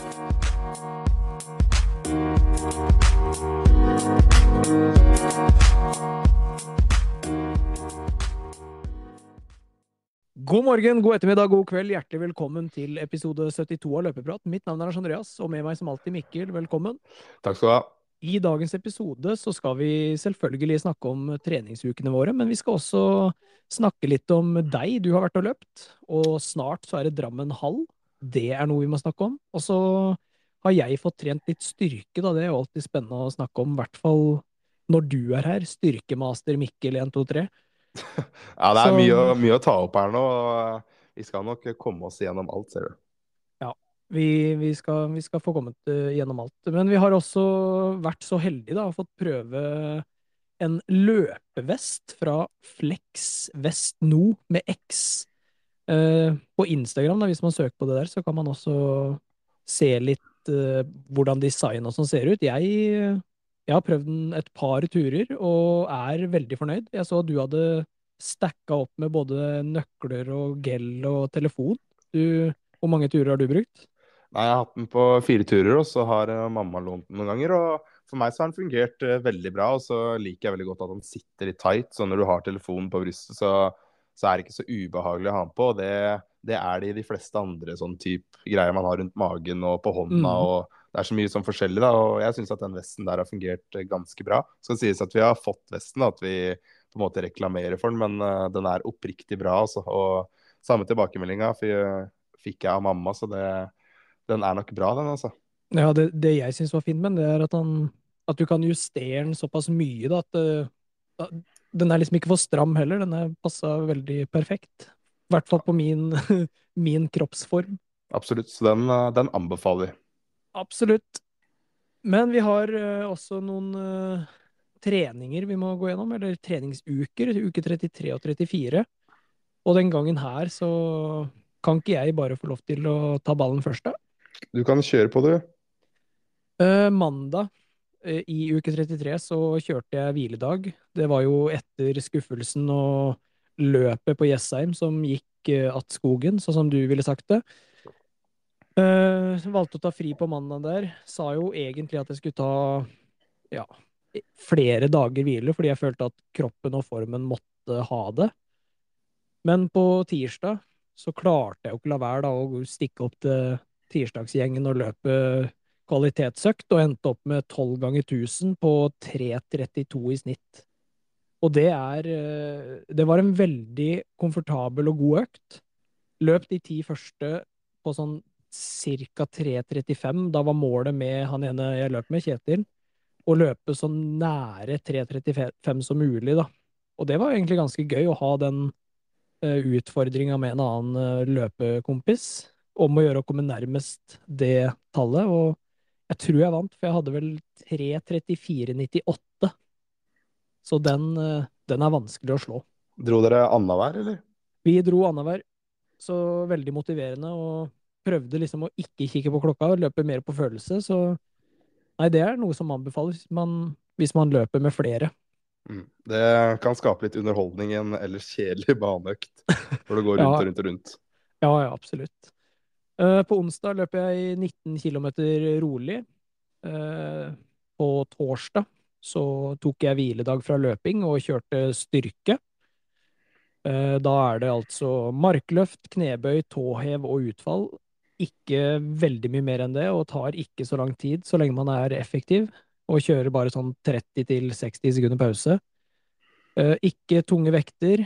God morgen, god ettermiddag, god kveld. Hjertelig velkommen til episode 72 av Løpeprat. Mitt navn er Lars Andreas, og med meg som alltid Mikkel. Velkommen. Takk skal du ha. I dagens episode så skal vi selvfølgelig snakke om treningsukene våre, men vi skal også snakke litt om deg. Du har vært og løpt, og snart så er det Drammen hall. Det er noe vi må snakke om. Og så har jeg fått trent litt styrke, da. Det er jo alltid spennende å snakke om, i hvert fall når du er her. Styrkemaster Mikkel 123. Ja, det er Så- mye, mye å ta opp her nå. Vi skal nok komme oss gjennom alt, ser du. Vi, vi, skal, vi skal få kommet eh, gjennom alt. Men vi har også vært så heldige da, og fått prøve en løpevest fra Flex Vest No med X. Eh, på Instagram, da, hvis man søker på det der, så kan man også se litt eh, hvordan design og sånn ser ut. Jeg, jeg har prøvd den et par turer og er veldig fornøyd. Jeg så du hadde stacka opp med både nøkler og gel og telefon. Du, hvor mange turer har du brukt? Nei, Jeg har hatt den på fire turer, og så har eh, mamma lånt den noen ganger. og For meg så har den fungert veldig bra, og så liker jeg veldig godt at den sitter litt tight. Så når du har telefonen på brystet, så, så er det ikke så ubehagelig å ha den på. Det, det er det i de fleste andre sånn type greier man har rundt magen og på hånda. Mm. og Det er så mye sånn forskjellig, da, og jeg syns at den vesten der har fungert eh, ganske bra. Skal sies at vi har fått vesten, at vi på en måte reklamerer for den, men uh, den er oppriktig bra. altså, og Samme tilbakemeldinga fikk jeg av mamma, så det, den er nok bra, den, altså. Ja, det, det jeg syns var fint med den, det er at, han, at du kan justere den såpass mye da, at uh, den er liksom ikke for stram heller. Den er passa veldig perfekt. I hvert fall på min, min kroppsform. Absolutt. Så den, eh, den anbefaler vi. Absolutt. Men vi har eh, også noen eh, treninger vi må gå gjennom, eller treningsuker. Uke 33 og 34. Og den gangen her så kan ikke jeg bare få lov til å ta ballen først, da? Du kan kjøre på, du. Eh, mandag i uke 33 så kjørte jeg hviledag. Det var jo etter skuffelsen og løpet på Jessheim som gikk eh, att skogen, sånn som du ville sagt det. Uh, valgte å ta fri på mandag der. Sa jo egentlig at jeg skulle ta ja, flere dager hvile, fordi jeg følte at kroppen og formen måtte ha det. Men på tirsdag så klarte jeg jo ikke la være da å stikke opp til tirsdagsgjengen og løpe kvalitetsøkt, og endte opp med 12 ganger 1000 på 3.32 i snitt. Og det er eh, Det var en veldig komfortabel og god økt. Løp de ti første på sånn ca. 3.35. Da var målet med han ene jeg løp med, Kjetil, å løpe så nære 3.35 som mulig, da. Og det var egentlig ganske gøy å ha den utfordringa med en annen eh, løpekompis om å gjøre å komme nærmest det tallet, og jeg tror jeg vant, for jeg hadde vel 3.34,98. Så den, eh, den er vanskelig å slå. Dro dere annenhver, eller? Vi dro annenhver, så veldig motiverende, og prøvde liksom å ikke kikke på klokka og løpe mer på følelse, så nei, det er noe som anbefales hvis man, hvis man løper med flere. Mm. Det kan skape litt underholdning i en ellers kjedelig baneøkt, hvor det går rundt Ja. og rundt og rundt. Ja, ja, absolutt. Eh, på onsdag løp jeg 19 km rolig. Eh, på torsdag så tok jeg hviledag fra løping og kjørte styrke. Eh, da er det altså markløft, knebøy, tåhev og utfall. Ikke veldig mye mer enn det, og tar ikke så lang tid så lenge man er effektiv. Og kjører bare sånn 30-60 sekunder pause. Ikke tunge vekter.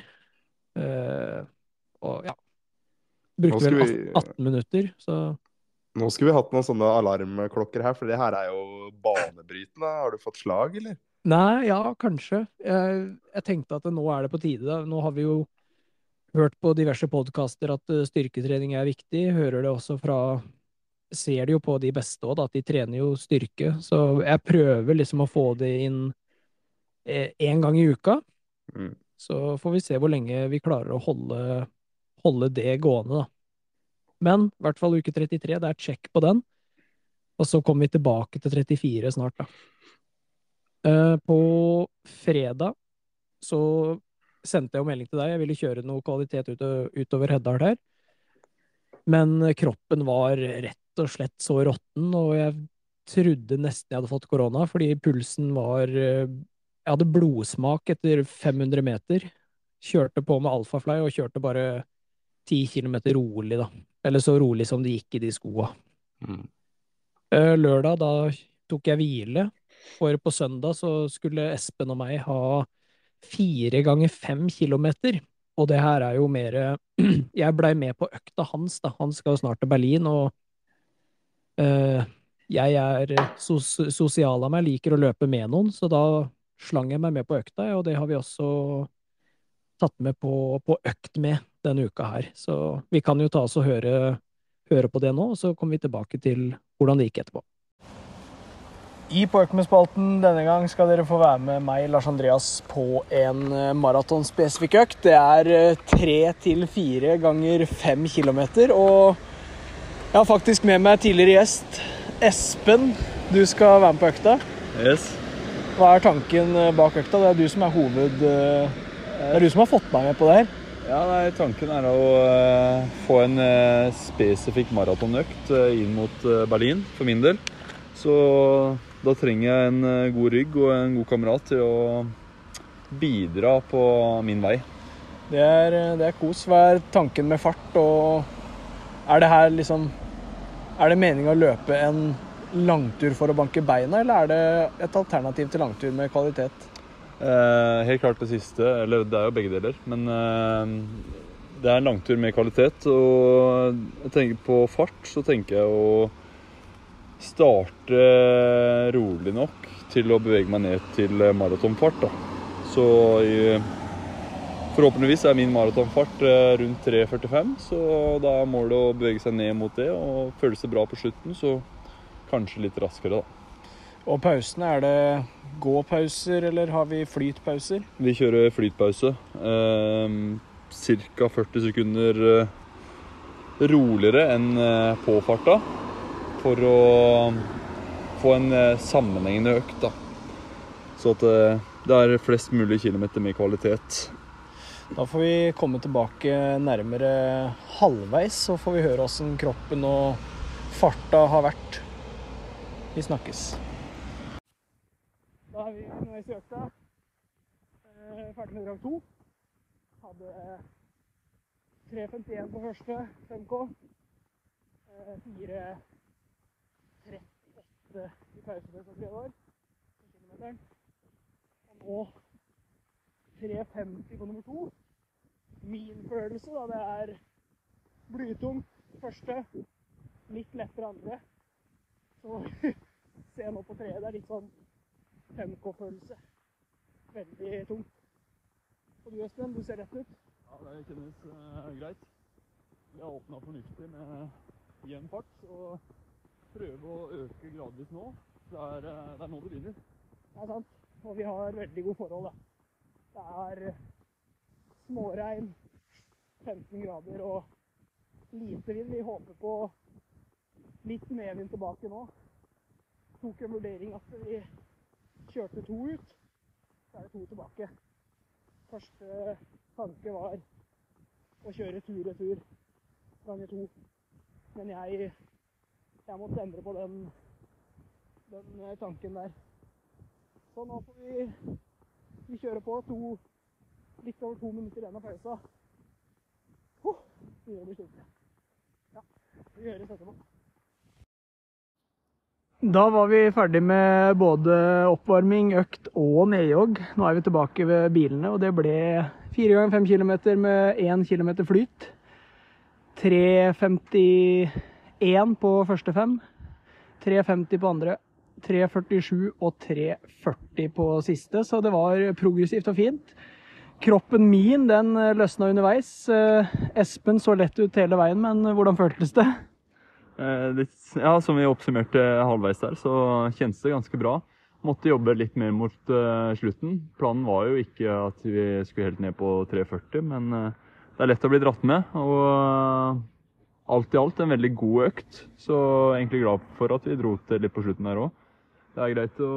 Og ja. Brukte vel vi- 18 minutter, så Nå skulle vi hatt noen sånne alarmklokker her, for det her er jo banebrytende. Har du fått slag, eller? Nei, ja, kanskje. Jeg, jeg tenkte at nå er det på tide. Da. Nå har vi jo hørt på diverse podkaster at eh, styrketrening er viktig. Hører det også fra Ser det jo på de beste òg, at de trener jo styrke. Så jeg prøver liksom å få det inn én gang i uka. Mm. Så får vi se hvor lenge vi klarer å holde, holde det gående, da. Men i hvert fall uke 33, det er check på den. Og så kommer vi tilbake til 34 snart, da. Eh, På fredag så sendte jeg jo melding til deg. Jeg ville kjøre noe kvalitet utover Heddal her. Men kroppen var rett og slett så råtten, og jeg trodde nesten jeg hadde fått korona, fordi pulsen var eh, Jeg hadde blodsmak etter 500 meter. Kjørte på med alfafly og kjørte bare 10 kilometer rolig, da. Eller så rolig som det gikk i de skoa. Mm. Eh, Lørdag, da tok jeg hvile, for på søndag så skulle Espen og meg ha fire ganger fem kilometer. Og det her er jo mer Jeg blei med på økta hans, da. Han skal jo snart til Berlin, og uh, jeg er sos sosial av meg, liker å løpe med noen, så da slang jeg meg med på økta, og det har vi også tatt med på, på økt med denne uka her. Så vi kan jo ta oss og høre, høre på det nå, og så kommer vi tilbake til hvordan det gikk etterpå. I På økt med-spalten denne gang skal dere få være med meg, Lars Andreas, på en eh, maratonspesifikk økt. Det er eh, tre til fire ganger fem kilometer, og jeg har faktisk med meg tidligere gjest Espen. Du skal være med på økta. Yes. Hva er tanken eh, bak økta? Det er du som er hoved... Det er du som har fått meg med på det her. Ja, nei, Tanken er å uh, få en uh, spesifikk maratonøkt uh, inn mot Berlin, for min del. Så da trenger jeg en god rygg og en god kamerat til å bidra på min vei. Det er, det er kos. Hva er tanken med fart? Og er det her liksom Er det meninga å løpe en langtur for å banke beina, eller er det et alternativ til langtur med kvalitet? Eh, helt klart det siste. Eller det er jo begge deler. Men eh, det er en langtur med kvalitet. Og jeg tenker på fart, så tenker jeg å starte rolig nok til å bevege meg ned til maratonfart. da. Så i, forhåpentligvis er min maratonfart eh, rundt 3.45, så da er målet å bevege seg ned mot det. Og føles det bra på slutten, så kanskje litt raskere, da. Og pausene, er det gåpauser, eller har vi flytpauser? Vi kjører flytpause. Eh, Ca. 40 sekunder roligere enn eh, påfarta. For å få en eh, sammenhengende økt. da. Så at eh, det er flest mulig kilometer med kvalitet. Da får vi komme tilbake nærmere halvveis, så får vi høre åssen kroppen og farta har vært. Vi snakkes. Da vi underveis i søkte, Eh, Ferdig med drag 2, Hadde 3.51 på første 5K. Eh, 4.38 i pausen for tre år. på kilometeren. Og nå 3.50 på nummer to. Min følelse, da, det er blytungt første, litt lettere andre. Så jeg nå på treet, det er litt sånn 5K-følelse. Veldig tungt. Og du Espen, du ser rett ut. Ja, det kjennes uh, greit. Vi har åpna fornuftig med jevn fart, så prøve å øke gradvis nå. Det er, eh, det er nå det begynner. Det er sant. Og vi har veldig gode forhold, da. Det er eh, småregn, 15 grader og lite vind. Vi håper på litt medvind tilbake nå. Tok en vurdering at vi kjørte to ut, så er det to tilbake. Første tanke var å kjøre tur-retur ganger to. Men jeg, jeg måtte endre på den, den eh, tanken der. Så nå får vi, vi kjøre på to, litt over to minutter igjen av pausa. Huh, vi gjør det slitne. Ja, vi høres etterpå. Da var vi ferdig med både oppvarming, økt og nedjogg. Nå er vi tilbake ved bilene, og det ble fire ganger fem kilometer med én kilometer flyt. 3.51 på første fem. 3.50 på andre. 3.47 og 3.40 på siste, så det var progressivt og fint. Kroppen min den løsna underveis. Eh, Espen så lett ut hele veien, men hvordan føltes det? Eh, litt, ja, Som vi oppsummerte halvveis der, så kjennes det ganske bra. Måtte jobbe litt mer mot uh, slutten. Planen var jo ikke at vi skulle helt ned på 3,40, men uh, det er lett å bli dratt med. Og uh, alt i alt en veldig god økt, så egentlig glad for at vi dro til litt på slutten der òg. Det er greit å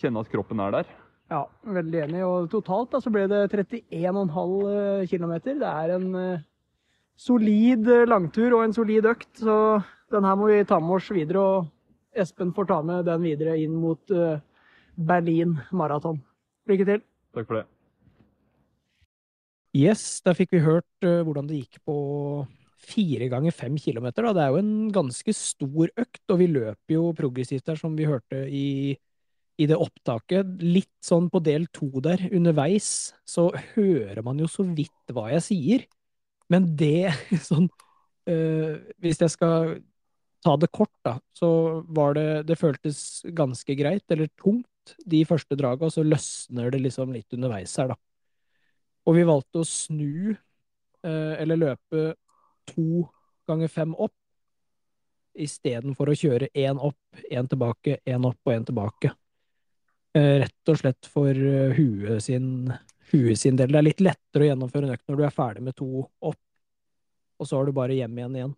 kjenne at kroppen er der. Ja, veldig enig. Og totalt da, så ble det 31,5 km. Det er en solid langtur og en solid økt, så Den her må vi ta med oss videre, og Espen får ta med den videre inn mot eh, Berlin maraton. Lykke til. Takk for det. Yes, der fikk vi hørt eh, hvordan det gikk på fire ganger fem kilometer. Da. Det er jo en ganske stor økt, og vi løper jo progressivt der, som vi hørte i, i det opptaket. Litt sånn på del to der, underveis, så hører man jo så vidt hva jeg sier. Men det sånn øh, Hvis jeg skal ta det kort, da, så var det Det føltes ganske greit, eller tungt, de første draga, og så løsner det liksom litt underveis her, da. Og vi valgte å snu, øh, eller løpe to ganger fem opp, istedenfor å kjøre én opp, én tilbake, én opp og én tilbake. Eh, rett og slett for huet sin, huet sin del. Det er litt lettere å gjennomføre en økt når du er ferdig med to opp, og så har du bare hjem igjen igjen.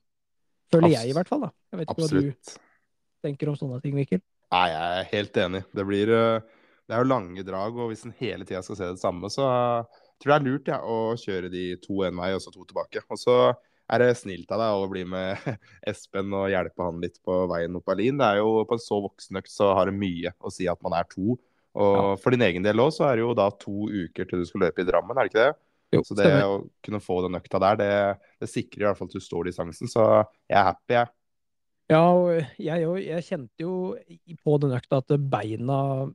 Føler jeg, i hvert fall. da. Jeg vet ikke Absolutt. hva du tenker om sånne ting, Mikkel. Nei, jeg er helt enig. Det blir eh, Det er jo lange drag, og hvis en hele tida skal se det samme, så jeg tror det er lurt ja, å kjøre de to én vei og så to tilbake. Og så er det snilt av deg å bli med Espen og hjelpe han litt på veien opp Berlin. Det er jo På en så voksen økt så har det mye å si at man er to. Og Ja. for din egen del òg, så er det jo da to uker til du skal løpe i Drammen, er det ikke det? Jo, Så det stemmer. å kunne få den økta der, det, det sikrer i hvert fall at du står distansen. Så jeg er happy, jeg. Ja, jeg. Jeg kjente jo på den økta at beina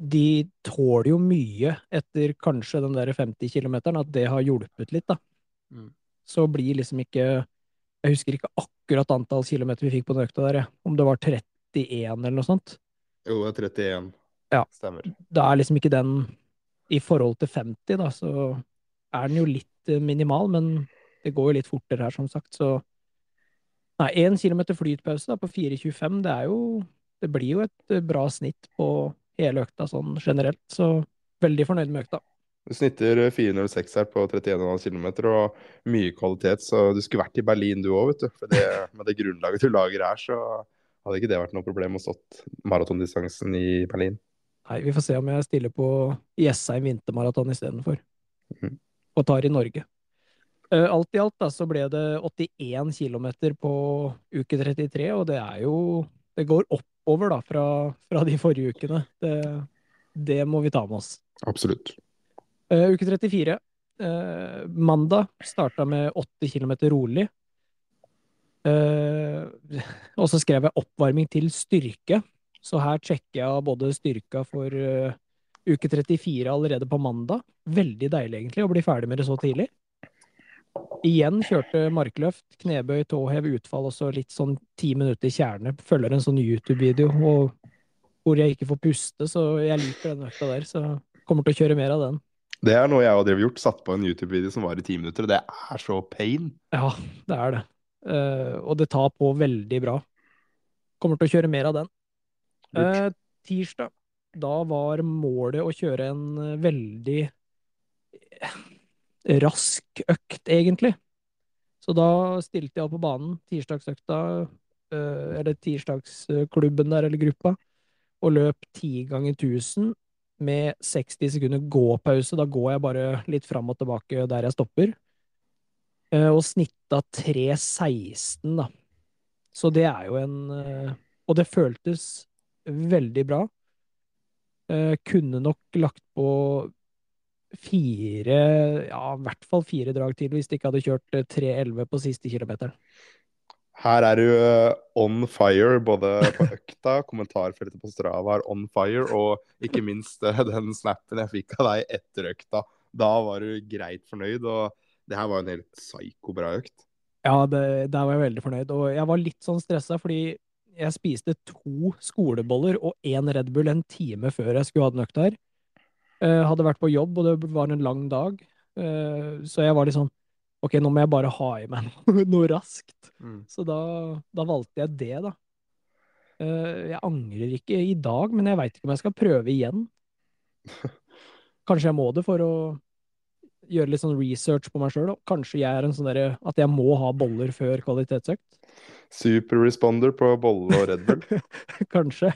De tåler jo mye etter kanskje den der 50 kilometeren, at det har hjulpet litt, da. Mm. Så blir liksom ikke Jeg husker ikke akkurat antall kilometer vi fikk på den økta der. Om det var 31 eller noe sånt. Jo, det er 31. Ja. Stemmer. Da er liksom ikke den I forhold til 50, da, så er den jo litt eh, minimal, men det går jo litt fortere her, som sagt, så Nei, én kilometer flytpause da, på 4,25, det er jo Det blir jo et eh, bra snitt på hele økta sånn generelt, så veldig fornøyd med økta. Du snitter 406 her på 31,5 km og mye kvalitet, så du skulle vært i Berlin du òg, vet du. For det, med det grunnlaget du lager her, så hadde ikke det vært noe problem å stått maratondistansen i Berlin. Nei, vi får se om jeg stiller på Jessheim vintermaraton istedenfor. Mm. Og tar i Norge. Eh, Alt i alt da, så ble det 81 km på uke 33, og det er jo Det går oppover da fra, fra de forrige ukene. Det, det må vi ta med oss. Absolutt. Uh, uke 34. Uh, mandag starta med 80 km rolig. Uh, og så skrev jeg oppvarming til styrke. Så her sjekker jeg både styrka for uh, uke 34 allerede på mandag. Veldig deilig egentlig å bli ferdig med det så tidlig. Igjen kjørte markløft, knebøy, tåhev, utfall og så litt sånn ti minutter kjerne. Følger en sånn YouTube-video hvor jeg ikke får puste, så jeg liker den økta der. Så kommer til å kjøre mer av den. Det er noe jeg og drev gjort. Satt på en YouTube-video som var i ti minutter, og det er så pain. Ja, det er det. Uh, og det tar på veldig bra. Kommer til å kjøre mer av den. Eh, tirsdag, da var målet å kjøre en eh, veldig eh, rask økt, egentlig. Så da stilte jeg opp på banen, tirsdagsøkta, eh, eller tirsdagsklubben der, eller gruppa, og løp 10 ganger 1000 med 60 sekunder gåpause. Da går jeg bare litt fram og tilbake der jeg stopper. Og snitta 3.16, da. Så det er jo en Og det føltes veldig bra. Eh, Kunne nok lagt på fire, ja, i hvert fall fire drag til hvis de ikke hadde kjørt eh, 3.11 på siste kilometeren. Her er du eh, on fire, både på økta, kommentarfeltet på Strava er on fire, og ikke minst eh, den snappen jeg fikk av deg etter økta. Da var du greit fornøyd, og det her var en helt psyko-bra økt. Ja, det, der var jeg veldig fornøyd. Og jeg var litt sånn stressa, fordi jeg spiste to skoleboller og én Red Bull en time før jeg skulle ha den økta her. Uh, hadde vært på jobb, og det var en lang dag. uh, så jeg var litt sånn Ok, nå må jeg bare ha i meg noe, raskt. raskt. Så da, da valgte jeg det, da. Uh, jeg angrer ikke i dag, men jeg veit ikke om jeg skal prøve igjen. Kanskje jeg må det for å gjøre litt sånn research på meg sjøl. Kanskje jeg er en sånn derre at jeg må ha boller før kvalitetsøkt. Super responder på bolle og Red Bull. Kanskje.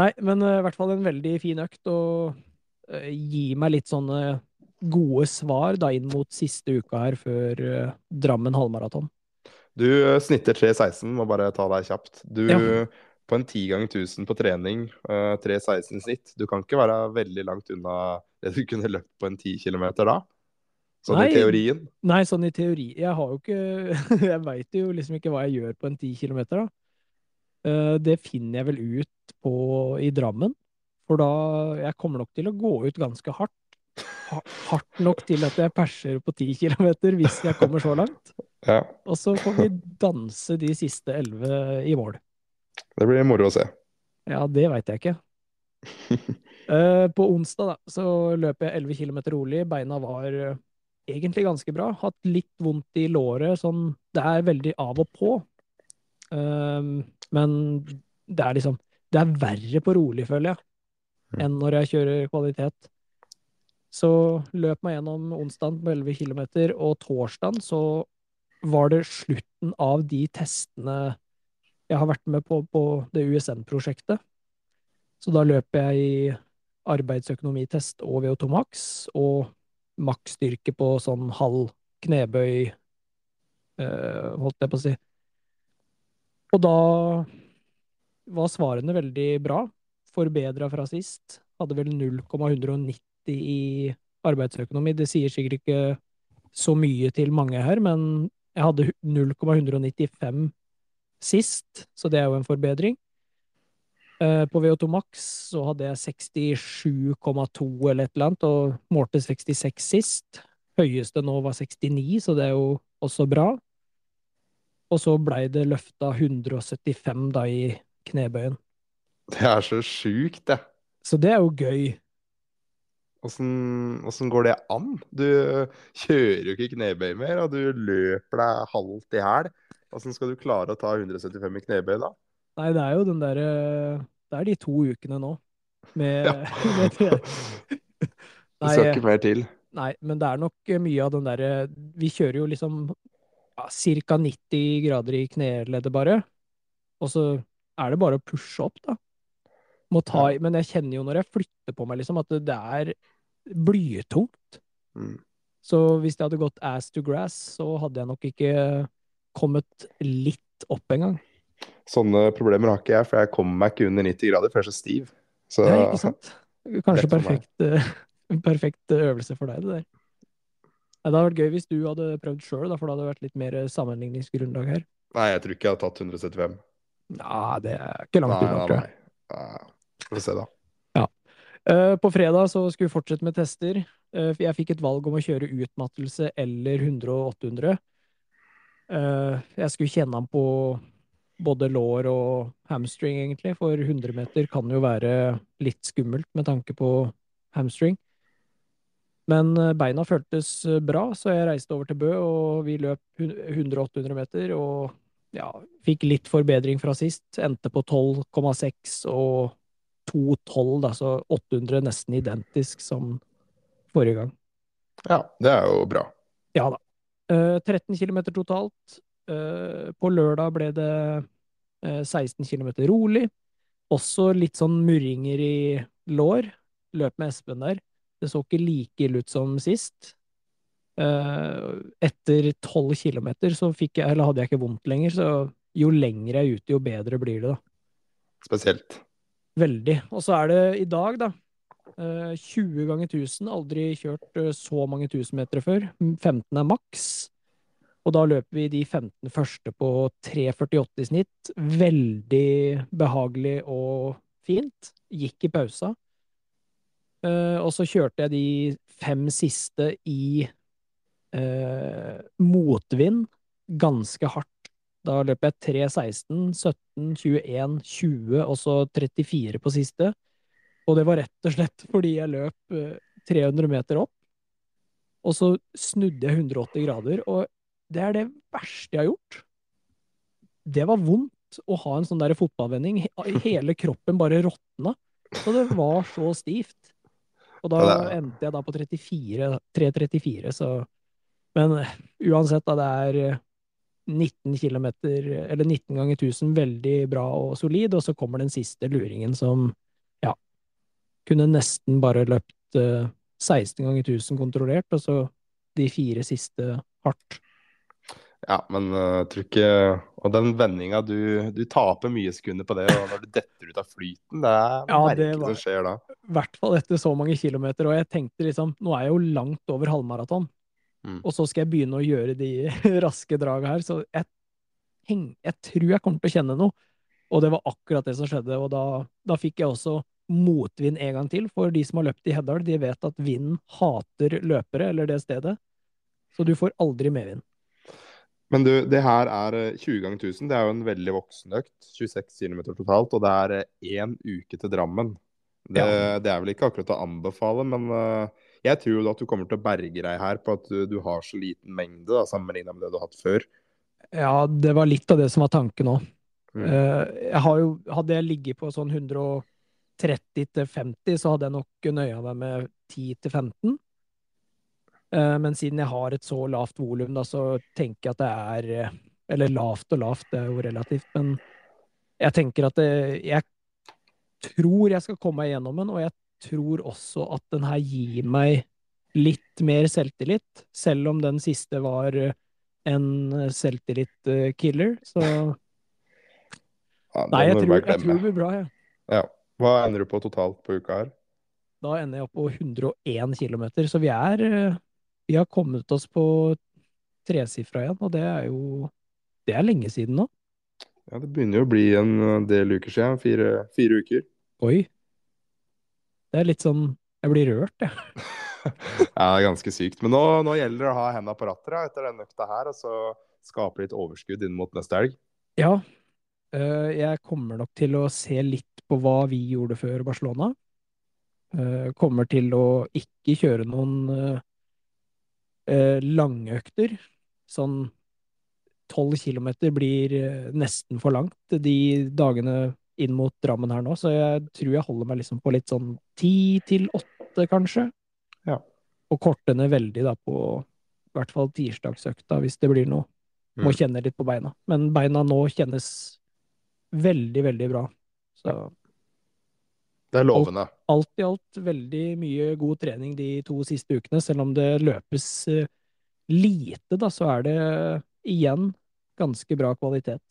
Nei, men eh, i hvert fall en veldig fin økt, og uh, gi meg litt sånne gode svar da inn mot siste uka her før eh, Drammen halvmaraton. Du eh, snitter 3.16, må bare ta deg kjapt. Du Ja. på en 10 ganger 1000 på trening, eh, 3.16 i snitt. Du kan ikke være veldig langt unna det du kunne løpt på en 10 km da? Sånn Nei. i teorien. Nei, sånn i teori Jeg har jo ikke Jeg veit jo liksom ikke hva jeg gjør på en ti kilometer, da. Eh, Det finner jeg vel ut på i Drammen. For da Jeg kommer nok til å gå ut ganske hardt. Hardt nok til at jeg perser på ti kilometer hvis jeg kommer så langt. Ja, Og så får vi danse de siste elleve i mål. det blir moro å se. Ja, det veit jeg ikke. Eh, På onsdag da, så løp jeg 11 km rolig. Beina var egentlig ganske bra. Hatt litt vondt i låret. Sånn, det er veldig av og på. Um, men det er liksom Det er verre på rolig, føler jeg, enn når jeg kjører kvalitet. Så løp meg gjennom onsdagen på 11 km, og torsdagen så var det slutten av de testene jeg har vært med på på det USN-prosjektet. Så da løper jeg i arbeidsøkonomitest og VO2 max, og maksstyrke på sånn halv knebøy, eh, holdt jeg på å si. Og da var svarene veldig bra, forbedra fra sist. Hadde vel 0,190 i arbeidsøkonomi. Det sier sikkert ikke så mye til mange her, men jeg hadde 0,195 sist, så det er jo en forbedring. Eh, På VO2 Max så hadde jeg 67,2 eller et eller annet, og målte 66 sist. Høyeste nå var 69, så det er jo også bra. Og så blei det løfta 175 da i knebøyen. Det er så sjukt, det. Så det er jo gøy. Åssen åssen går det an? Du kjører jo ikke knebøy mer, og du løper deg halvt i hæl. Åssen skal du klare å ta 175 i knebøy da? Nei, det er jo den derre Det er de to ukene nå med, Ja. med nei, Det skal ikke mer til. Nei, men det er nok mye av den derre Vi kjører jo liksom ja, ca. 90 grader i kneleddet bare. Og så er det bare å pushe opp, da. Må ta ja. Men jeg kjenner jo når jeg flytter på meg, liksom, at det er blytungt. Mm. Så hvis det hadde gått ass to grass, så hadde jeg nok ikke kommet litt opp engang. Sånne problemer har ikke jeg, for jeg kommer meg ikke under 90 grader, for jeg er så stiv. Så er ikke sant? Kanskje perfekt, eh, perfekt øvelse for deg, det der. Det hadde vært gøy hvis du hadde prøvd sjøl, for da hadde det vært litt mer sammenligningsgrunnlag her. Nei, jeg tror ikke jeg hadde tatt 175. Nei, det er ikke langt unna, tror jeg. nei. Nei. Får se, da. Ja. På fredag så skulle vi fortsette med tester. Eh, Jeg fikk et valg om å kjøre utmattelse eller 100 og 800. Eh, Jeg skulle kjenne han på både lår og hamstring, egentlig, for 100 meter kan jo være litt skummelt med tanke på hamstring. Men eh, beina føltes eh, bra, så jeg reiste over til Bø, og vi løp 100-800 meter, og ja, fikk litt forbedring fra sist. Endte på 12,6 og 2,12, da, så 800 nesten identisk som forrige gang. Ja, det er jo bra. Ja da. Eh, 13 km totalt. Eh, på lørdag ble det eh, 16 km rolig. Også litt sånn murringer i lår. Løp med Espen der. Det så ikke like ille ut som sist. Eh, etter 12 km så fikk jeg, eller hadde jeg ikke vondt lenger, så jo lenger jeg er ute, jo bedre blir det, da. Spesielt. Veldig. Og så er det i dag, da. eh, 20 ganger 1000. Aldri kjørt eh, så mange tusenmetere før. 15 er maks. Og da løper vi de 15 første på 3,48 i snitt. Veldig behagelig og fint. Gikk i pausa. Eh, og så kjørte jeg de fem siste i eh, motvind ganske hardt. Da løp jeg 3.16, 17, 21, 20 og så 34 på siste. Og det var rett og slett fordi jeg løp eh, 300 meter opp, og så snudde jeg 180 grader, og det er det verste jeg har gjort. Det var vondt å ha en sånn der fotballvending. Hele kroppen bare råtna. Så det var så stivt. Og da endte jeg da på 34, 3.34, så Men eh, uansett, da, det er eh, 19 km, eller 19 ganger 1000, veldig bra og solid, og så kommer den siste luringen som, ja, kunne nesten bare løpt eh, 16 ganger 1000 kontrollert, og så de fire siste hardt. Ja, men uh, tror ikke Og den vendinga, du, du, taper mye sekunder på det. Og når du detter ut av flyten, det er ja, merkelig som skjer da. I hvert fall etter så mange kilometer. Og jeg tenkte liksom Nå er jeg jo langt over halvmaraton. Mm. Og så skal jeg begynne å gjøre de raske draga her. Så jeg, jeg, tror jeg kommer til å kjenne noe. Og det var akkurat det som skjedde. Og da, da fikk jeg også motvind en gang til. For de som har løpt i Heddal, de vet at vinden hater løpere, eller det stedet. Så du får aldri medvind. Men du, det her er 20 ganger 1000. Det er jo en veldig voksen økt. 26 km totalt. Og det er én eh, uke til Drammen. Det, ja. det, er vel ikke akkurat å anbefale, men uh, jeg tror jo at du kommer til å berge deg her på at du, du har så liten mengde da, sammenligna med det du har hatt før. Ja, det var litt av det som var tanken òg. Mm. Jeg jo, hadde jeg ligget på sånn 130 50, så hadde jeg nok nøya meg med 10 til 15. Eh, men siden jeg har et så lavt volum, så tenker jeg at det er eh, Eller lavt og lavt, det er jo relativt, men jeg tenker at det, jeg tror jeg skal komme meg gjennom den, og jeg tror også at den her gir meg litt mer selvtillit, selv om den siste var en selvtillit-killer, så ja, Nei, jeg tror, jeg tror, det blir bra, jeg. Ja. Hva ender du på totalt på uka her? Da ender jeg opp på 101 km, så vi er eh, vi har kommet oss på tresifra igjen, og det er jo Det er lenge siden nå. Ja, det begynner jo å bli en del uker siden. Fire, fire uker. Oi. Det er litt sånn Jeg blir rørt, jeg. ja, det er ganske sykt. Men nå, nå gjelder det å ha henda på rattet etter denne økta her, og så skape litt overskudd inn mot neste helg. Ja. Eh, jeg kommer nok til å se litt på hva vi gjorde før Barcelona. Eh, kommer til å ikke kjøre noen eh, økter langøkter. Sånn tolv kilometer blir eh, nesten for langt de dagene inn mot Drammen her nå, så jeg tror jeg holder meg liksom på litt sånn ti til åtte, kanskje. Ja. Og korter ned veldig da på i hvert fall tirsdagsøkta, hvis det blir noe. Må mm. kjenne litt på beina. Men beina nå kjennes veldig, veldig bra. Så det er lovende. Alt, alt, i alt veldig mye god trening de to siste ukene. Selv om det løpes uh, lite, da, så er det igjen ganske bra kvalitet.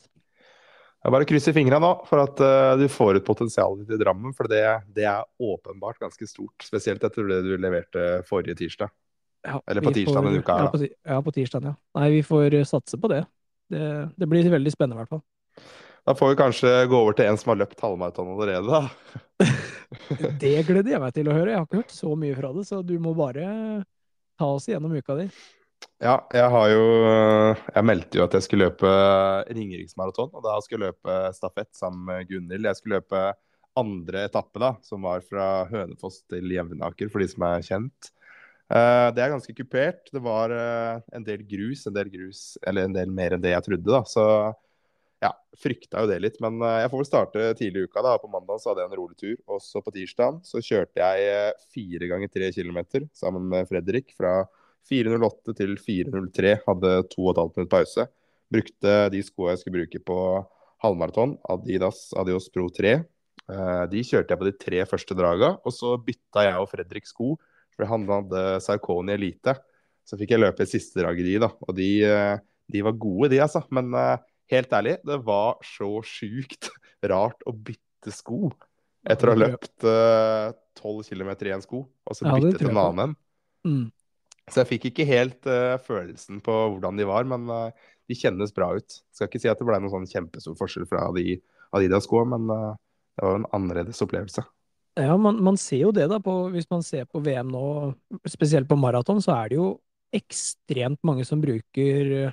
Jeg bare krysser fingra nå for at uh, du får ut potensialet ditt i Drammen. For det, det, er åpenbart ganske stort. Spesielt etter det du leverte forrige tirsdag. Ja, Eller på tirsdag denne uka. Ja, på, ja, på tirsdag, ja. Nei, vi får satse på det. Det, det blir veldig spennende, i hvert fall. Da får vi kanskje gå over til en som har løpt halvmaraton allerede, da. det gleder jeg meg til å høre. Jeg har ikke hørt så mye fra det, så du må bare ta oss igjennom uka di. Ja, jeg har jo Jeg meldte jo at jeg skulle løpe Ringeriksmaraton, og da skulle jeg løpe stafett sammen med Gunhild. Jeg skulle løpe andre etappe, da, som var fra Hønefoss til Jevnaker, for de som er kjent. Eh, det er ganske kupert. Det var eh, en del grus, en del grus, eller en del mer enn det jeg trodde, da. Så ja, frykta jo det litt. Men eh, jeg får vel starte tidlig i uka. da, På mandag så hadde jeg en rolig tur. Også på tirsdag så kjørte jeg eh, fire ganger tre kilometer sammen med Fredrik. Fra 4.08 til 4.03. Hadde to og et halvt minutt pause. Brukte de skoa jeg skulle bruke på halvmaraton, Adidas Adios Pro 3. Eh, de kjørte jeg på de tre første draga, og så bytta jeg og Fredrik sko. For han hadde Sarkoni Elite. Så fikk jeg løpe siste draget de, da. Og de, de var gode, de, altså. Men helt ærlig, det var så sjukt rart å bytte sko etter å ha løpt eh, tolv uh, km i en sko, og så bytte til en annen en. Mm. Så jeg fikk ikke helt uh, følelsen på hvordan de var, men uh, de kjennes bra ut. Skal ikke si at det ble noen sånn kjempestor forskjell fra de Adidas-skoene, men det var en annerledes opplevelse. Ja, man, man, ser jo det, da, på, hvis man ser på VM nå, spesielt på maraton, så er det jo ekstremt mange som bruker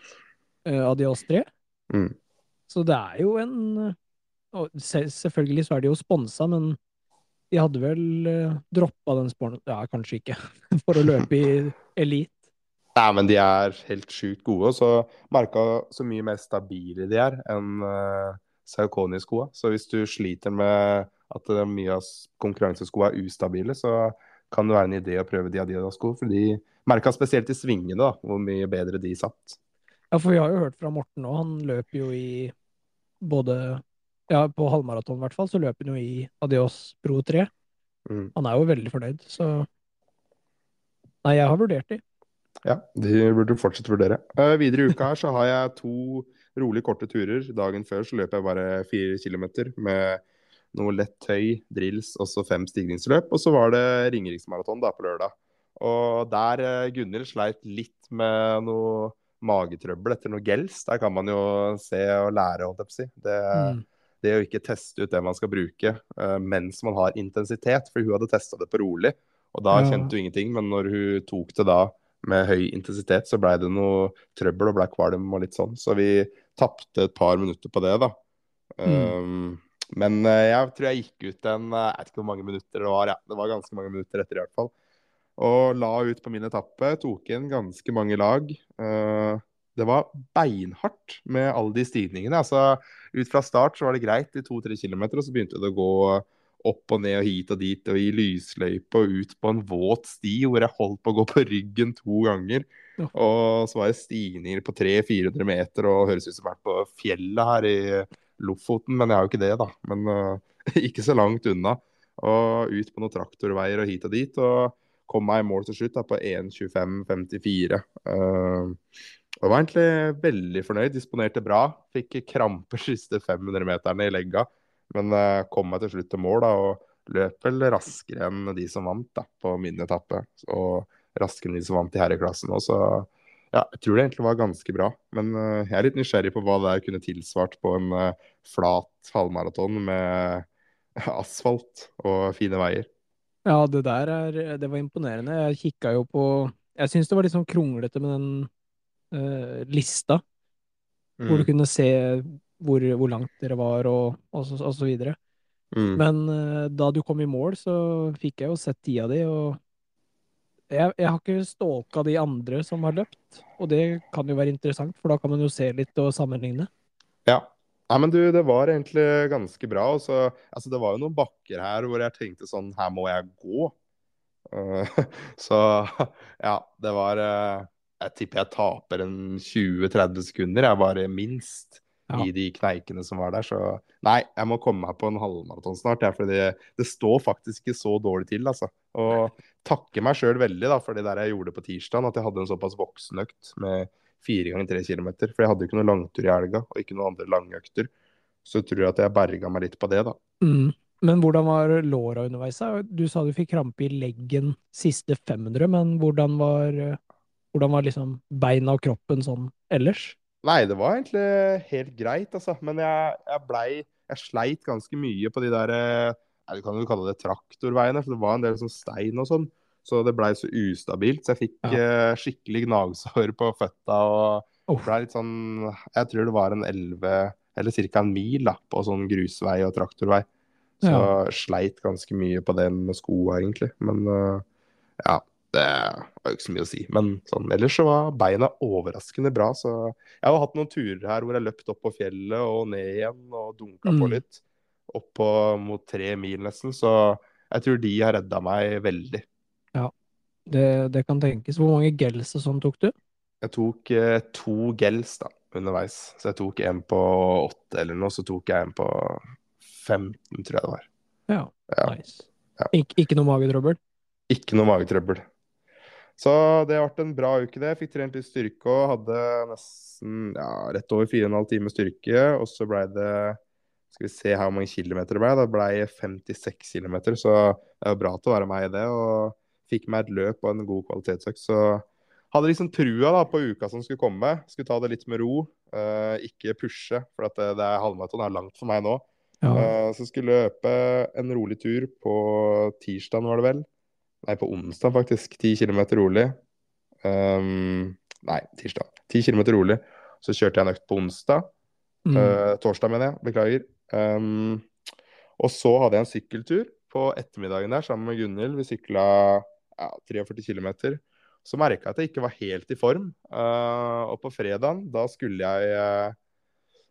Adios 3. Mm. Så det er jo en og Selvfølgelig så er de jo sponsa, men de hadde vel uh, droppa den sporten Ja, kanskje ikke, for å løpe i elite. Nei, men de er helt sjukt gode. og Så merka så mye mer stabile de er enn uh, Saucony-skoa. Så hvis du sliter med at mye av konkurranseskoa er ustabile, så kan det være en idé å prøve de Adidas-sko. For de merka spesielt i svingene da, hvor mye bedre de satt. Ja, for vi har jo hørt fra Morten nå, han løper jo i både Ja, på halvmaraton i hvert fall, så løper han jo i Adios Pro 3. Mm. Han er jo veldig fornøyd, så Nei, jeg har vurdert de. Ja, de burde fortsatt vurdere. Uh, videre i uka her så har jeg to rolig korte turer. Dagen før så løper jeg bare fire kilometer med noe lett tøy, drills, og så fem stigningsløp. Og så var det Ringeriksmaraton da på lørdag. Og der uh, Gunhild sleit litt med noe magetrøbbel etter noe gels. Der kan man jo se og lære, holdt jeg på å si. Det, Mm. det å ikke teste ut det man skal bruke uh, mens man har intensitet. For hun hadde testa det på rolig, og da Ja. kjente hun ingenting. Men når hun tok det da med høy intensitet, så blei det noe trøbbel og blei kvalm og litt sånn. Så vi tapte et par minutter på det, da. Um, men eh, jeg tror jeg gikk ut en eh, Jeg vet ikke hvor mange minutter det var. Ja. Det var ganske mange minutter etter, i hvert fall. Og la ut på min etappe. Tok inn ganske mange lag. Eh, det var beinhardt med alle de stigningene. Altså, ut fra start så var det greit i to-tre kilometer, og så begynte det å gå opp og ned og hit og dit og i lysløype og ut på en våt sti hvor jeg holdt på å gå på ryggen to ganger. Ja. Og så var det stigninger på 300-400 meter og høres ut som jeg har vært på fjellet her i Lofoten, men jeg er jo ikke det, da. Men uh, ikke så langt unna. Og ut på noen traktorveier og hit og dit. Og kom meg i mål til slutt da, på 1.25,54. Uh, og var egentlig veldig fornøyd. Disponerte bra. Fikk kramper siste 500 meterne i legga. Men uh, kom meg til slutt til mål da, og løp vel raskere enn de som vant da, på min etappe. Og raskere enn de som vant i herreklassen òg, så ja, jeg tror det egentlig var ganske bra. Men uh, jeg er litt nysgjerrig på hva det kunne tilsvart på en uh, flat halvmaraton med asfalt og fine veier. Ja, det der er Det var imponerende. Jeg kikka jo på Jeg syns det var litt sånn kronglete med den eh, lista, hvor du kunne se hvor, hvor langt dere var, og, og, så, og så videre. Mm. Men eh, da du kom i mål, så fikk jeg jo sett tida di, og jeg, jeg har ikke stalka de andre som har løpt, og det kan jo være interessant, for da kan man jo se litt og sammenligne. Ja. Nei, men du, det var egentlig ganske bra. Så, altså, det var jo noen bakker her hvor jeg tenkte sånn Her må jeg gå. Uh, så ja, det var uh, Jeg tipper jeg taper en 20-30 sekunder, jeg bare minst, Ja. i de kneikene som var der. Så nei, jeg må komme meg på en halvmaraton snart, Ja, for det, det står faktisk ikke så dårlig til, altså. Og takke meg sjøl veldig da, for det der jeg gjorde på tirsdag, at jeg hadde en såpass voksenøkt med fire ganger tre kilometer. For jeg hadde jo ikke noe langtur i helga, og ikke noen andre langøkter. Så tror jeg at jeg berga meg litt på det, da. Mm. Men hvordan var låra underveis? Du sa du fikk krampe i leggen siste 500, men hvordan var, hvordan var liksom beina og kroppen sånn ellers? Nei, det var egentlig helt greit, altså. Men jeg, jeg blei Jeg sleit ganske mye på de der eh, Du kan jo kalle det traktorveiene, for det var en del sånn stein og sånn. Så det blei så ustabilt. Så jeg fikk eh, skikkelig gnagsår på føtta og oh. blei litt sånn Jeg tror det var en 11 eller ca. en mil da, på sånn grusvei og traktorvei. Så sleit ganske mye på det med skoa, egentlig. Men eh, ja, det var jo ikke så mye å si. Men sånn, ellers så var beina overraskende bra. Så jeg har hatt noen turer her hvor jeg løpt opp på fjellet og ned igjen og dunka på Mm. litt. Opp på mot tre mil nesten. Så jeg tror de har redda meg veldig. Det, det kan tenkes. Hvor mange gels og sånn tok du? Jeg tok eh, to gels da, underveis. Så jeg tok en på åtte eller noe, så tok jeg en på 15, tror jeg det var. Ja, Ja. nice. Ja. Ik ikke noe magetrøbbel? Ikke noe magetrøbbel. Så det vært en bra uke, det. Jeg fikk trent litt styrke og hadde nesten ja, rett over 4,5 timer styrke. Og så blei det Skal vi se hvor mange kilometer det ble. Det blei 56 kilometer, så det er bra til å være med i det. Og fikk meg et løp og en god kvalitetsøkt. Så hadde liksom trua da på uka som skulle komme. Skulle ta det litt med ro. Uh, ikke pushe, for at det, det er halvmaraton er langt for meg nå. Ja. Uh, så skulle jeg løpe en rolig tur på tirsdag, var det vel. Nei, på onsdag faktisk. 10 kilometer rolig. Um, nei, tirsdag. 10 kilometer rolig. Så kjørte jeg en økt på onsdag. Mm. Uh, torsdag, mener jeg. Beklager. Um, og så hadde jeg en sykkeltur på ettermiddagen der sammen med Gunhild. Vi sykla ja, 43 km. Så merka jeg at jeg ikke var helt i form. Uh, og på fredagen, da skulle jeg uh,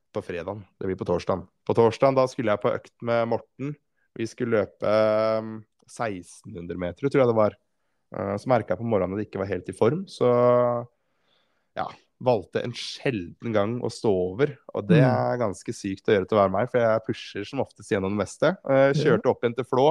På fredagen, det blir på torsdagen. På torsdagen da skulle jeg på økt med Morten. Vi skulle løpe um, 1600 meter, tror jeg det var. Uh, så merka jeg på morgenen at jeg ikke var helt i form, så ja, valgte en sjelden gang å stå over. Og det Mm. er ganske sykt å gjøre til å være meg, for jeg pusher som oftest gjennom det meste. Eh, kjørte opp igjen til Flå.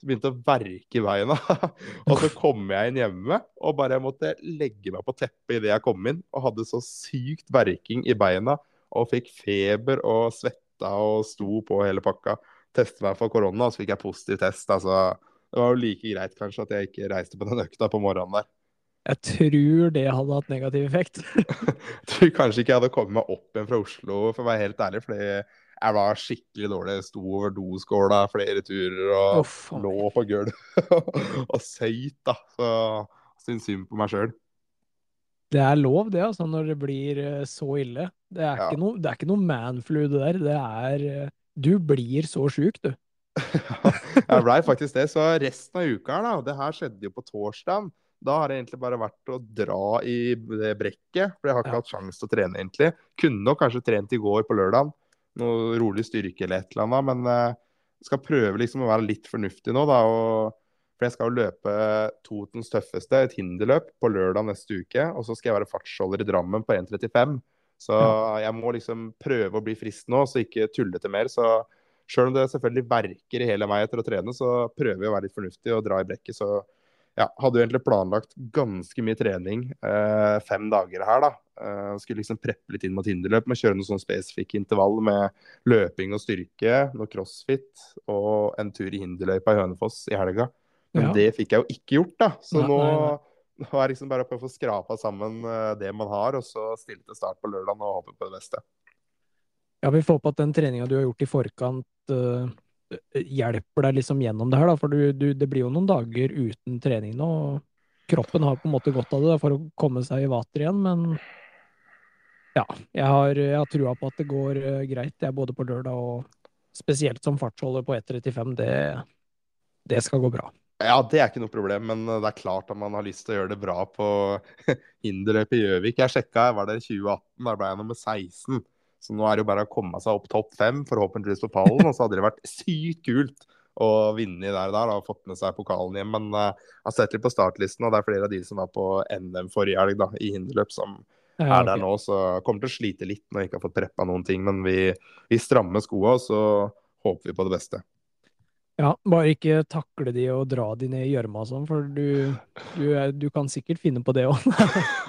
Begynte å verke i beina. og så kom jeg inn hjemme og bare måtte legge meg på teppet idet jeg kom inn. Og hadde så sykt verking i beina og fikk feber og svetta og sto på hele pakka. Testet meg for korona, og så fikk jeg positiv test. Altså, det var jo like greit kanskje at jeg ikke reiste på den økta på morgenen der. Jeg tror det hadde hatt negativ effekt. jeg tror kanskje ikke jeg hadde kommet meg opp igjen fra Oslo, for å være helt ærlig. fordi jeg var skikkelig dårlig. Jeg sto over doskåla flere turer og oh, lå på gulvet og søyt, da. Så syns synd på meg sjøl. Det er lov, det, altså, når det blir eh, så ille. Det er Ja. ikke noe, det er ikke noe manflu, det der. Det er eh, Du blir så sjuk, du. jeg blei faktisk det. Så resten av uka her, da, og det her skjedde jo på torsdag, da har det egentlig bare vært å dra i det brekket. For jeg har ikke Ja. hatt sjanse til å trene, egentlig. Kunne nok kanskje trent i går på lørdag. Noe rolig styrke eller et eller annet. Men jeg skal prøve liksom å være litt fornuftig nå, da. Og, for jeg skal jo løpe Totens tøffeste, et hinderløp, på lørdag neste uke. Og så skal jeg være fartsholder i Drammen på 1.35. Så jeg må liksom prøve å bli frisk nå, så ikke tulle til mer. Så Sjøl om det selvfølgelig verker i hele meg etter å trene, så prøver jeg å være litt fornuftig og dra i brekket. Så ja, hadde jo egentlig planlagt ganske mye trening eh, fem dager her, da. Eh, skulle liksom preppe litt inn mot hinderløp med å kjøre noen sånn spesifikke intervall med løping og styrke, noe crossfit og en tur i hinderløypa i Hønefoss i helga. Men Ja. det fikk jeg jo ikke gjort, da. Så Nei, nå, nei, nei. nå er det liksom bare å få skrapa sammen eh, det man har, og så stille til start på lørdag og håpe på det beste. Ja, vi får håpe at den treninga du har gjort i forkant, eh, hjelper deg liksom gjennom det her, da. For du, du, det blir jo noen dager uten trening nå. og Kroppen har på en måte godt av det da, for å komme seg i vater igjen, men ja, jeg har, jeg har trua på at det går uh, greit, er både på lørdag og spesielt som fartsholder på 1.35. Det, det skal gå bra. Ja, det er ikke noe problem, men det er klart at man har lyst til å gjøre det bra på hinderløpet i Gjøvik. Jeg sjekka, jeg var der i 2018, da ble jeg nummer 16. Så nå er det jo bare å komme seg opp topp fem, forhåpentligvis på pallen. Og så hadde det vært sykt kult å vinne i der, der og fått med seg pokalen hjem. Men eh, jeg har sett litt på startlisten, og det er flere av de som var på NM forrige helg da, i hinderløp, som Ja, er der nå. Så kommer til å slite litt når jeg ikke har fått preppa noen ting. Men vi, vi strammer skoa, og så håper vi på det beste. Ja, bare ikke takle de og dra de ned i gjørma og sånn, for du, du, du kan sikkert finne på det òg.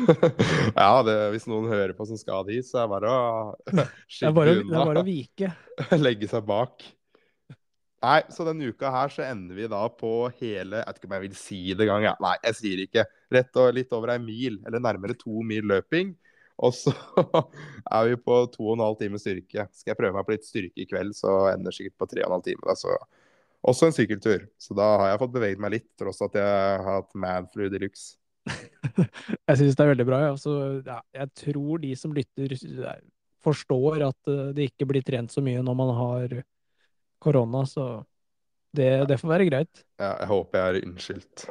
ja, det, hvis noen hører på som skal dit, så er det bare å unna. skygge bare, det er bare å vike. legge seg bak. Nei, så denne uka her så ender vi da på hele Jeg vet ikke om jeg vil si det engang. Ja. Nei, jeg sier ikke. Rett og litt over ei mil, eller nærmere to mil løping. Og så er vi på to og en halv time styrke. Skal jeg prøve meg på litt styrke i kveld, så ender det sikkert på tre og en halv time. Da, så også en sykkeltur. Så da har jeg fått beveget meg litt, tross at jeg har hatt manflu de luxe. Jeg syns det er veldig bra. Ja. Så, ja, jeg tror de som lytter, eh, forstår at eh, det ikke blir trent så mye når man har korona, så det, det får være greit. Ja, jeg håper jeg er unnskyldt.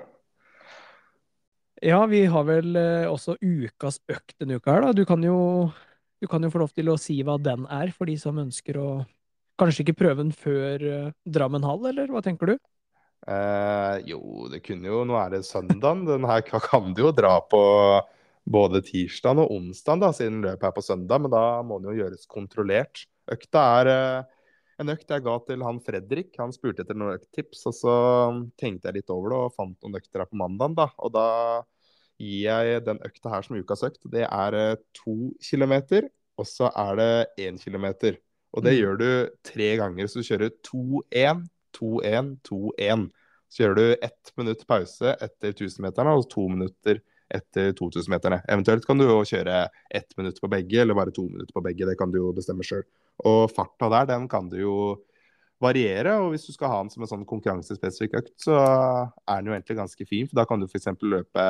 Ja, vi har vel eh, også ukas økt denne uka her, da. Du kan jo, du kan jo få lov til å si hva den er, for de som ønsker å kanskje ikke prøve den før eh, Drammen hall, eller hva tenker du? Eh, jo, det kunne jo Nå er det søndagen. Den her kan du jo dra på både tirsdag og onsdag, da, siden løpet er på søndag. Men da må den jo gjøres kontrollert. Økta er eh, en økt jeg ga til han Fredrik. Han spurte etter noen økttips, og så tenkte jeg litt over det og fant noen økter her på mandagen. da, Og da gir jeg den økta her som ukas økt. Det er eh, to kilometer, og så er det én kilometer. Og det Mm. gjør du tre ganger. Så du kjører 2-1, 2-1, 2-1. Så gjør du ett minutt pause etter 1000-meterne og to minutter etter 2000-meterne. Eventuelt kan du jo kjøre ett minutt på begge, eller bare to minutter på begge. Det kan du jo bestemme sjøl. Og farta der, den kan du jo variere. Og hvis du skal ha den som en sånn konkurransespesifikk økt, så er den jo egentlig ganske fin. For da kan du f.eks. løpe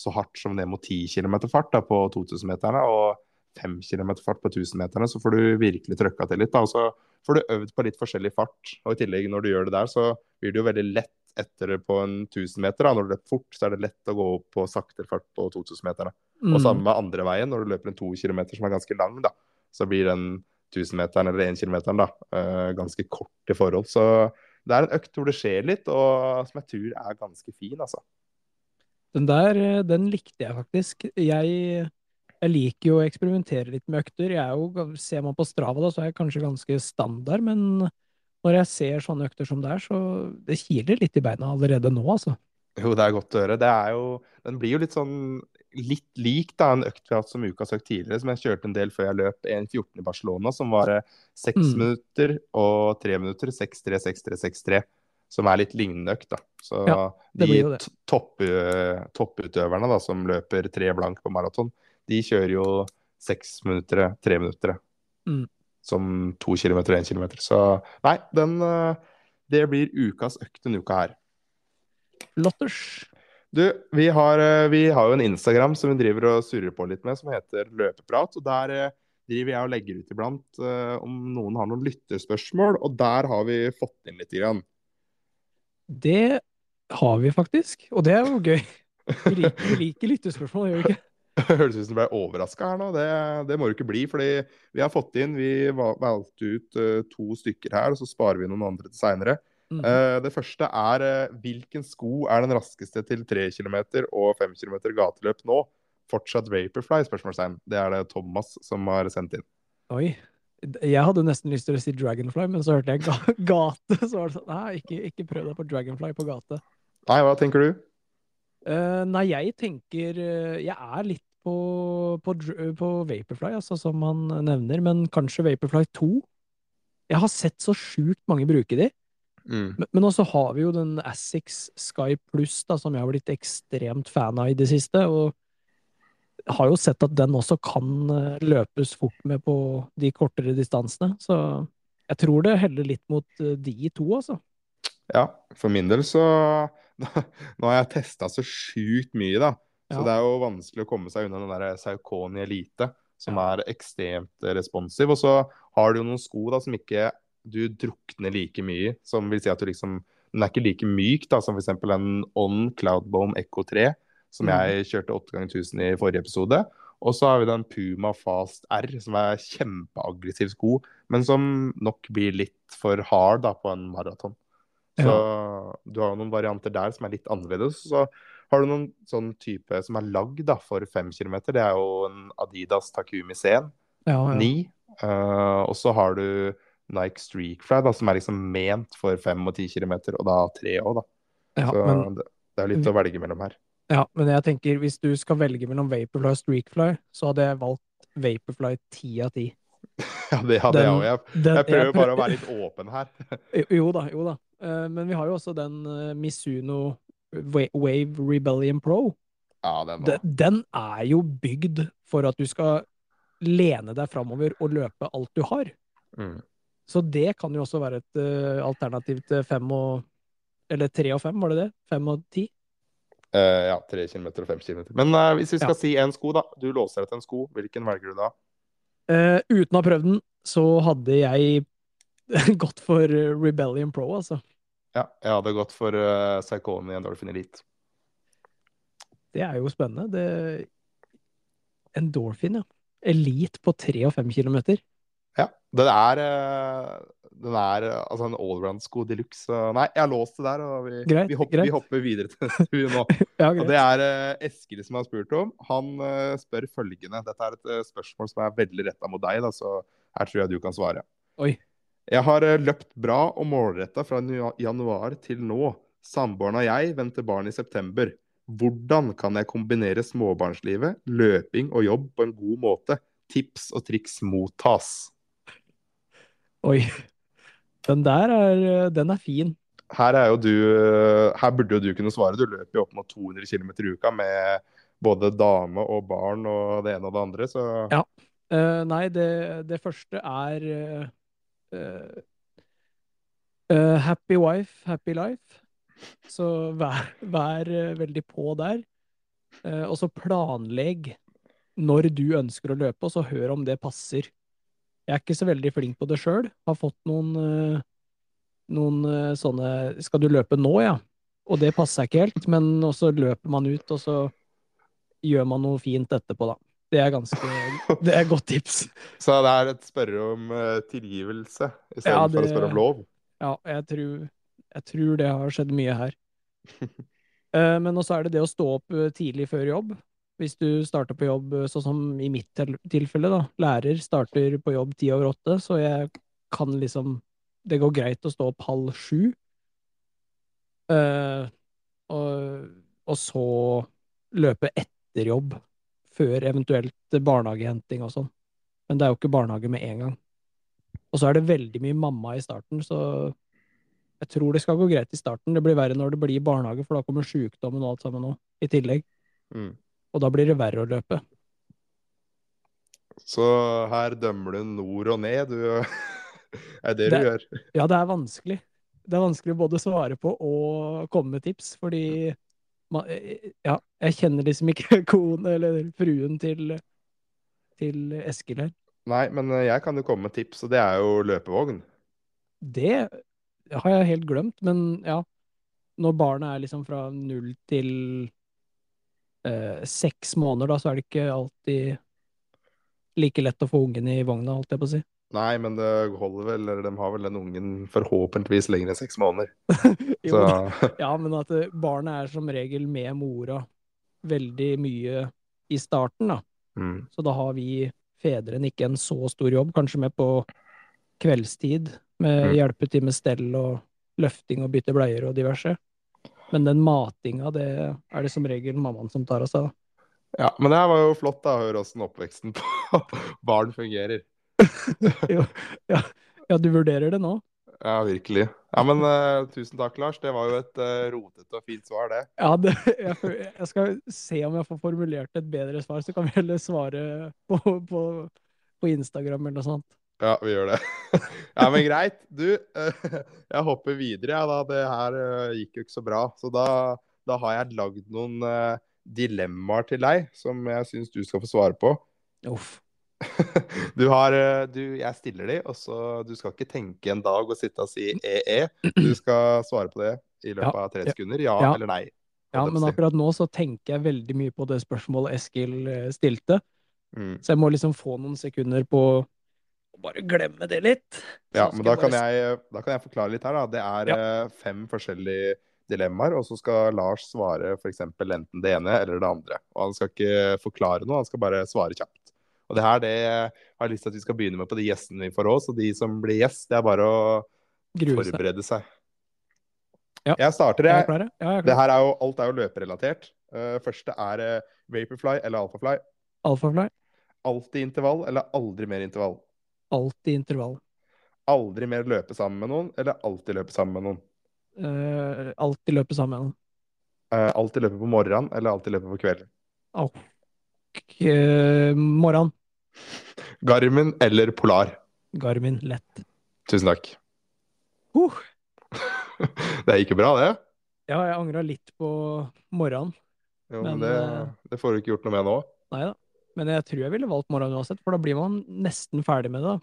så hardt som ned mot 10 km fart da, på 2000-meterne. og 5 km fart på 1000-meterne, så får du virkelig trøkka til litt. da, og Så får du øvd på litt forskjellig fart. Og i tillegg, når du gjør det der, så blir det jo veldig lett etter på en 1000-meter. da, Når du løper fort, så er det lett å gå opp på saktere fart på 2000-meterne. Mm. Og samme med andre veien, når du løper en 2 km som er ganske lang, da, så blir den 1000-meteren eller 1 km da, eh, ganske kort i forhold. Så det er en økt hvor det skjer litt, og som jeg tror er ganske fin, altså. Den der, eh, den likte jeg faktisk. Jeg, jeg liker jo å eksperimentere litt med økter. Jeg er jo, ser man på Strava, da, så er jeg kanskje ganske standard, men Når jeg ser sånne økter som det er, så det kiler litt i beina allerede nå, altså. Jo, det er godt å høre. Det er jo Den blir jo litt sånn litt lik da, en økt vi har hatt som ukas økt tidligere, som jeg kjørte en del før jeg løp 1.14 i Barcelona, som var seks Mm. minutter og tre minutter. 6-3, 6-3, 6-3. Som er litt lignende økt, da. Så Ja, de topputøverne da, som løper tre blank på maraton, de kjører jo seks minutter, tre minutter. Mm. Som to kilometer og én kilometer. Så nei, den eh, Det blir ukas økt denne uka her. Lotters. Du, vi har, eh, vi har jo en Instagram som vi driver og surrer på litt med, som heter Løpeprat. og Der eh, driver jeg og legger ut iblant om noen har noen lytterspørsmål, og der har vi fått inn litt. Grann. Det har vi faktisk, og det er jo gøy. Vi liker, vi liker lyttespørsmål, gjør vi ikke? Høres ut som du ble overraska her nå. Det, det må du ikke bli. fordi vi har fått inn Vi valgte ut uh, to stykker her, og så sparer vi noen andre til seinere. Mm. det første er uh, hvilken sko er den raskeste til 3 km og 5 km gateløp nå? Fortsatt Vaporfly? spørsmålstegn. Det er det Thomas som har sendt inn. Oi. Jeg hadde nesten lyst til å si Dragonfly, men så hørte jeg ga gate. Så var det sånn Nei, ikke, ikke prøv deg på Dragonfly på gate. Nei, hva tenker du? Uh, nei, jeg tenker Jeg er litt på, på, på Vaporfly, altså, som han nevner, men kanskje Vaporfly 2. Jeg har sett så sjukt mange bruke de. Mm. Men, men også har vi jo den Assix Sky Plus, da, som jeg har blitt ekstremt fan av i det siste. Og har jo sett at den også kan eh, løpes fort med på de kortere distansene. Så jeg tror det heller litt mot eh, de to, altså. Ja, for min del så Nå har jeg testa så sjukt mye, da. Så det er jo vanskelig å komme seg unna den der Saucony Elite, som Ja. er ekstremt responsiv. Og så har du jo noen sko da som ikke du drukner like mye. Som vil si at du liksom Den er ikke like myk da som f.eks. en On Cloudbome Echo 3, som mm. jeg kjørte 8 ganger 1000 i forrige episode. Og så har vi den Puma Fast R, som er kjempeaggressiv sko, men som nok blir litt for hard da på en maraton. Så du har jo noen varianter der som er litt annerledes. Så har du noen sånn type som er lagd da, for 5 kilometer. Det er jo en Adidas Takumi Sen Ja, ja. 9. Eh, og så har du Nike Streakfly, da, som er liksom ment for 5 og 10 kilometer, og da 3 òg, da. ja Så men, det, det er litt å velge mellom her. ja, men jeg tenker hvis du skal velge mellom Vaporfly og Streakfly, så hadde jeg valgt Vaporfly 10 av 10. Ja, det hadde jeg Den- òg. Jeg, jeg prøver bare å være litt åpen her. Jo- Jo da, jo da. Eh, Men vi har jo også den eh, Misuno Wave Rebellion Pro. Ja, den Den, den er jo bygd for at du skal lene deg framover og løpe alt du har. Mm. Så det kan jo også være et uh, alternativ til fem og Eller tre og fem, var det det? Fem og ti? Eh, ja, tre kilometer og fem kilometer. Men uh, hvis vi skal Ja. si én sko, da. Du låser etter en sko. Hvilken velger du da? Uten å ha prøvd den, så hadde jeg gått for Rebellion Pro, altså. Ja, jeg hadde gått for uh, i Endorphin Elite. Det er jo spennende. Det Endorphin, ja. Elite på 3 og 5 kilometer. Ja. Den er, eh, den er eh, altså en allround-sko de luxe. Nei, jeg har låst det der, og vi, Greit, vi, hopper, vi hopper videre til neste nå. Ja, Og det er eh, Eskil som har spurt om. Han eh, spør følgende. Dette er et eh, spørsmål som er veldig retta mot deg, da, så her tror jeg du kan svare. Oi. Jeg har eh, løpt bra og målretta fra januar til nå. Samboeren og jeg venter barn i september. Hvordan kan jeg kombinere småbarnslivet, løping og jobb på en god måte? Tips og triks mottas. Oi. Den der er eh, Den er fin. Her, er du, eh, her burde jo du kunne svare. Du løper jo opp mot 200 km i uka med både dame og barn og det ene og det andre, så Ja. Nei, det, det første er eh, Happy wife, happy life. Så vær, vær eh, veldig på der. Uh, og så planlegg når du ønsker å løpe, og så hør om det passer. Jeg er ikke så veldig flink på det sjøl. Har fått noen, uh, noen uh, sånne Skal du løpe nå, ja? Og det passer ikke helt, men også løper man ut, og så gjør man noe fint etterpå, da. Det er ganske Det er godt tips. Så det er et spørre om uh, tilgivelse istedenfor Ja, for å spørre om lov. Ja, jeg tror, jeg tror det har skjedd mye her. Eh, Men også er det det å stå opp eh, tidlig før jobb. Hvis du starter på jobb, eh, sånn som i mitt tilfelle, da. Lærer starter på jobb ti over åtte, så jeg kan liksom det går greit å stå opp halv sju. Eh, og, og så løpe etter jobb, før eventuelt barnehagehenting og sånn. Men det er jo ikke barnehage med en gang. Og så er det veldig mye mamma i starten, så jeg tror det skal gå greit i starten. Det blir verre når det blir barnehage, for da kommer sjukdommen og alt sammen nå, i tillegg. Mm. Og da blir det verre å løpe. Så her dømmer du nord og ned, du. er det, det du gjør? Ja, det er vanskelig. Det er vanskelig både å svare på og komme med tips, fordi ja, jeg kjenner liksom ikke kone eller fruen til, til Eskil her. Nei, men eh, jeg kan jo komme med tips, og det er jo løpevogn. Det har jeg helt glemt, men ja. Når barnet er liksom fra null til eh, seks måneder, da, så er det ikke alltid like lett å få ungen i vogna, holdt jeg på å si. Nei, men det holder vel, eller de har vel den ungen forhåpentligvis lenger enn seks måneder. jo, ja, men at eh, barnet er som regel med mora veldig mye i starten, da. Mm. Så da har vi fedrene ikke en så stor jobb, kanskje med på kveldstid, med Mm. hjelpetid med stell og løfting og bytte bleier og diverse. Men den matinga, det er det som regel mammaen som tar av seg. da. Ja, men det her var jo flott da, å høre åssen oppveksten på barn fungerer. Jo, ja, ja, du vurderer det nå? Ja, virkelig. Ja, men uh, tusen takk, Lars. Det var jo et uh, rotete og fint svar, det. Ja, det, jeg, jeg, skal se om jeg får formulert et bedre svar, så kan vi heller svare på, på, på Instagram eller noe sånt. Ja, vi gjør det. ja, men greit. Du, uh, jeg hopper videre, ja, da. Det her gikk jo ikke så bra. Så da, da har jeg lagd noen dilemmaer til deg som jeg syns du skal få svare på. Uff. Du har du, Jeg stiller de, og så Du skal ikke tenke en dag og sitte og si EE. Du skal svare på det i løpet Ja, av tre sekunder. Ja, ja. eller nei. Ja, men akkurat nå så tenker jeg veldig mye på det spørsmålet Eskil eh, stilte, Mm. så jeg må liksom få noen sekunder på å bare glemme det litt. Ja, men da kan, bare- jeg, da kan jeg forklare litt her. da. Det er ja. fem forskjellige dilemmaer, og så skal Lars svare f.eks. enten det ene eller det andre. Og Han skal ikke forklare noe, han skal bare svare kjapt. Og det her det har jeg lyst til at vi skal begynne med på de gjestene vi får òg. Så de som blir gjest, det er bare å Gruse. forberede seg. Ja. Jeg starter, Er jeg jeg. ja? Jeg Det her er jo, alt er jo løperelatert. Uh, første er uh, Vaporfly eller Alphafly. Alphafly. Alltid intervall eller aldri mer intervall. Alltid intervall. Aldri mer løpe sammen med noen eller alltid løpe sammen med noen. Uh, alltid løpe sammen. med Uh, alltid løpe på morgenen eller alltid løpe på kvelden. Au. K- eh, morgen. Garmin eller Polar. Garmin lett. Tusen takk. Uh. det gikk jo bra, det. Ja, jeg angra litt på morgenen. Jo, Men, men det, eh, det får du ikke gjort noe med nå. Nei da. Men jeg tror jeg ville valgt morgenen uansett, for da blir man nesten ferdig med det.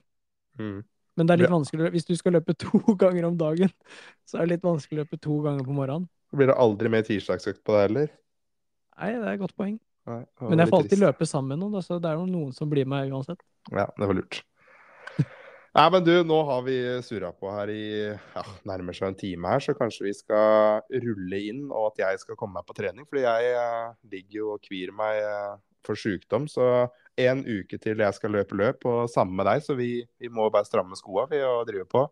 Mm. Men det er litt vanskelig hvis du skal løpe to ganger om dagen. Så er det litt vanskelig å løpe to ganger på morgenen. Blir det aldri mer tirsdagsøkt på deg heller. Nei, det er et godt poeng. Nei, Men jeg får alltid løpe sammen med noen, så det er jo noen som blir med uansett. Ja, det var lurt. Nei, men du, nå har vi surra på her i ja, nærmer seg en time her, så kanskje vi skal rulle inn, og at jeg skal komme meg på trening. Fordi jeg eh, ligger jo og kvir meg eh, for sykdom, så en uke til jeg skal løpe løp, og sammen med deg, så vi, vi må bare stramme skoa vi og drive på.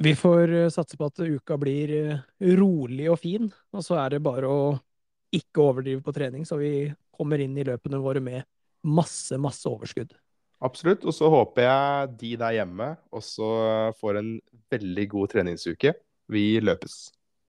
Vi får eh, satse på at uka blir eh, rolig og fin, og så er det bare å ikke overdrive på trening, så vi kommer inn i løpene våre med masse, masse overskudd. Absolutt. Og så håper jeg de der hjemme også får en veldig god treningsuke. Vi løpes.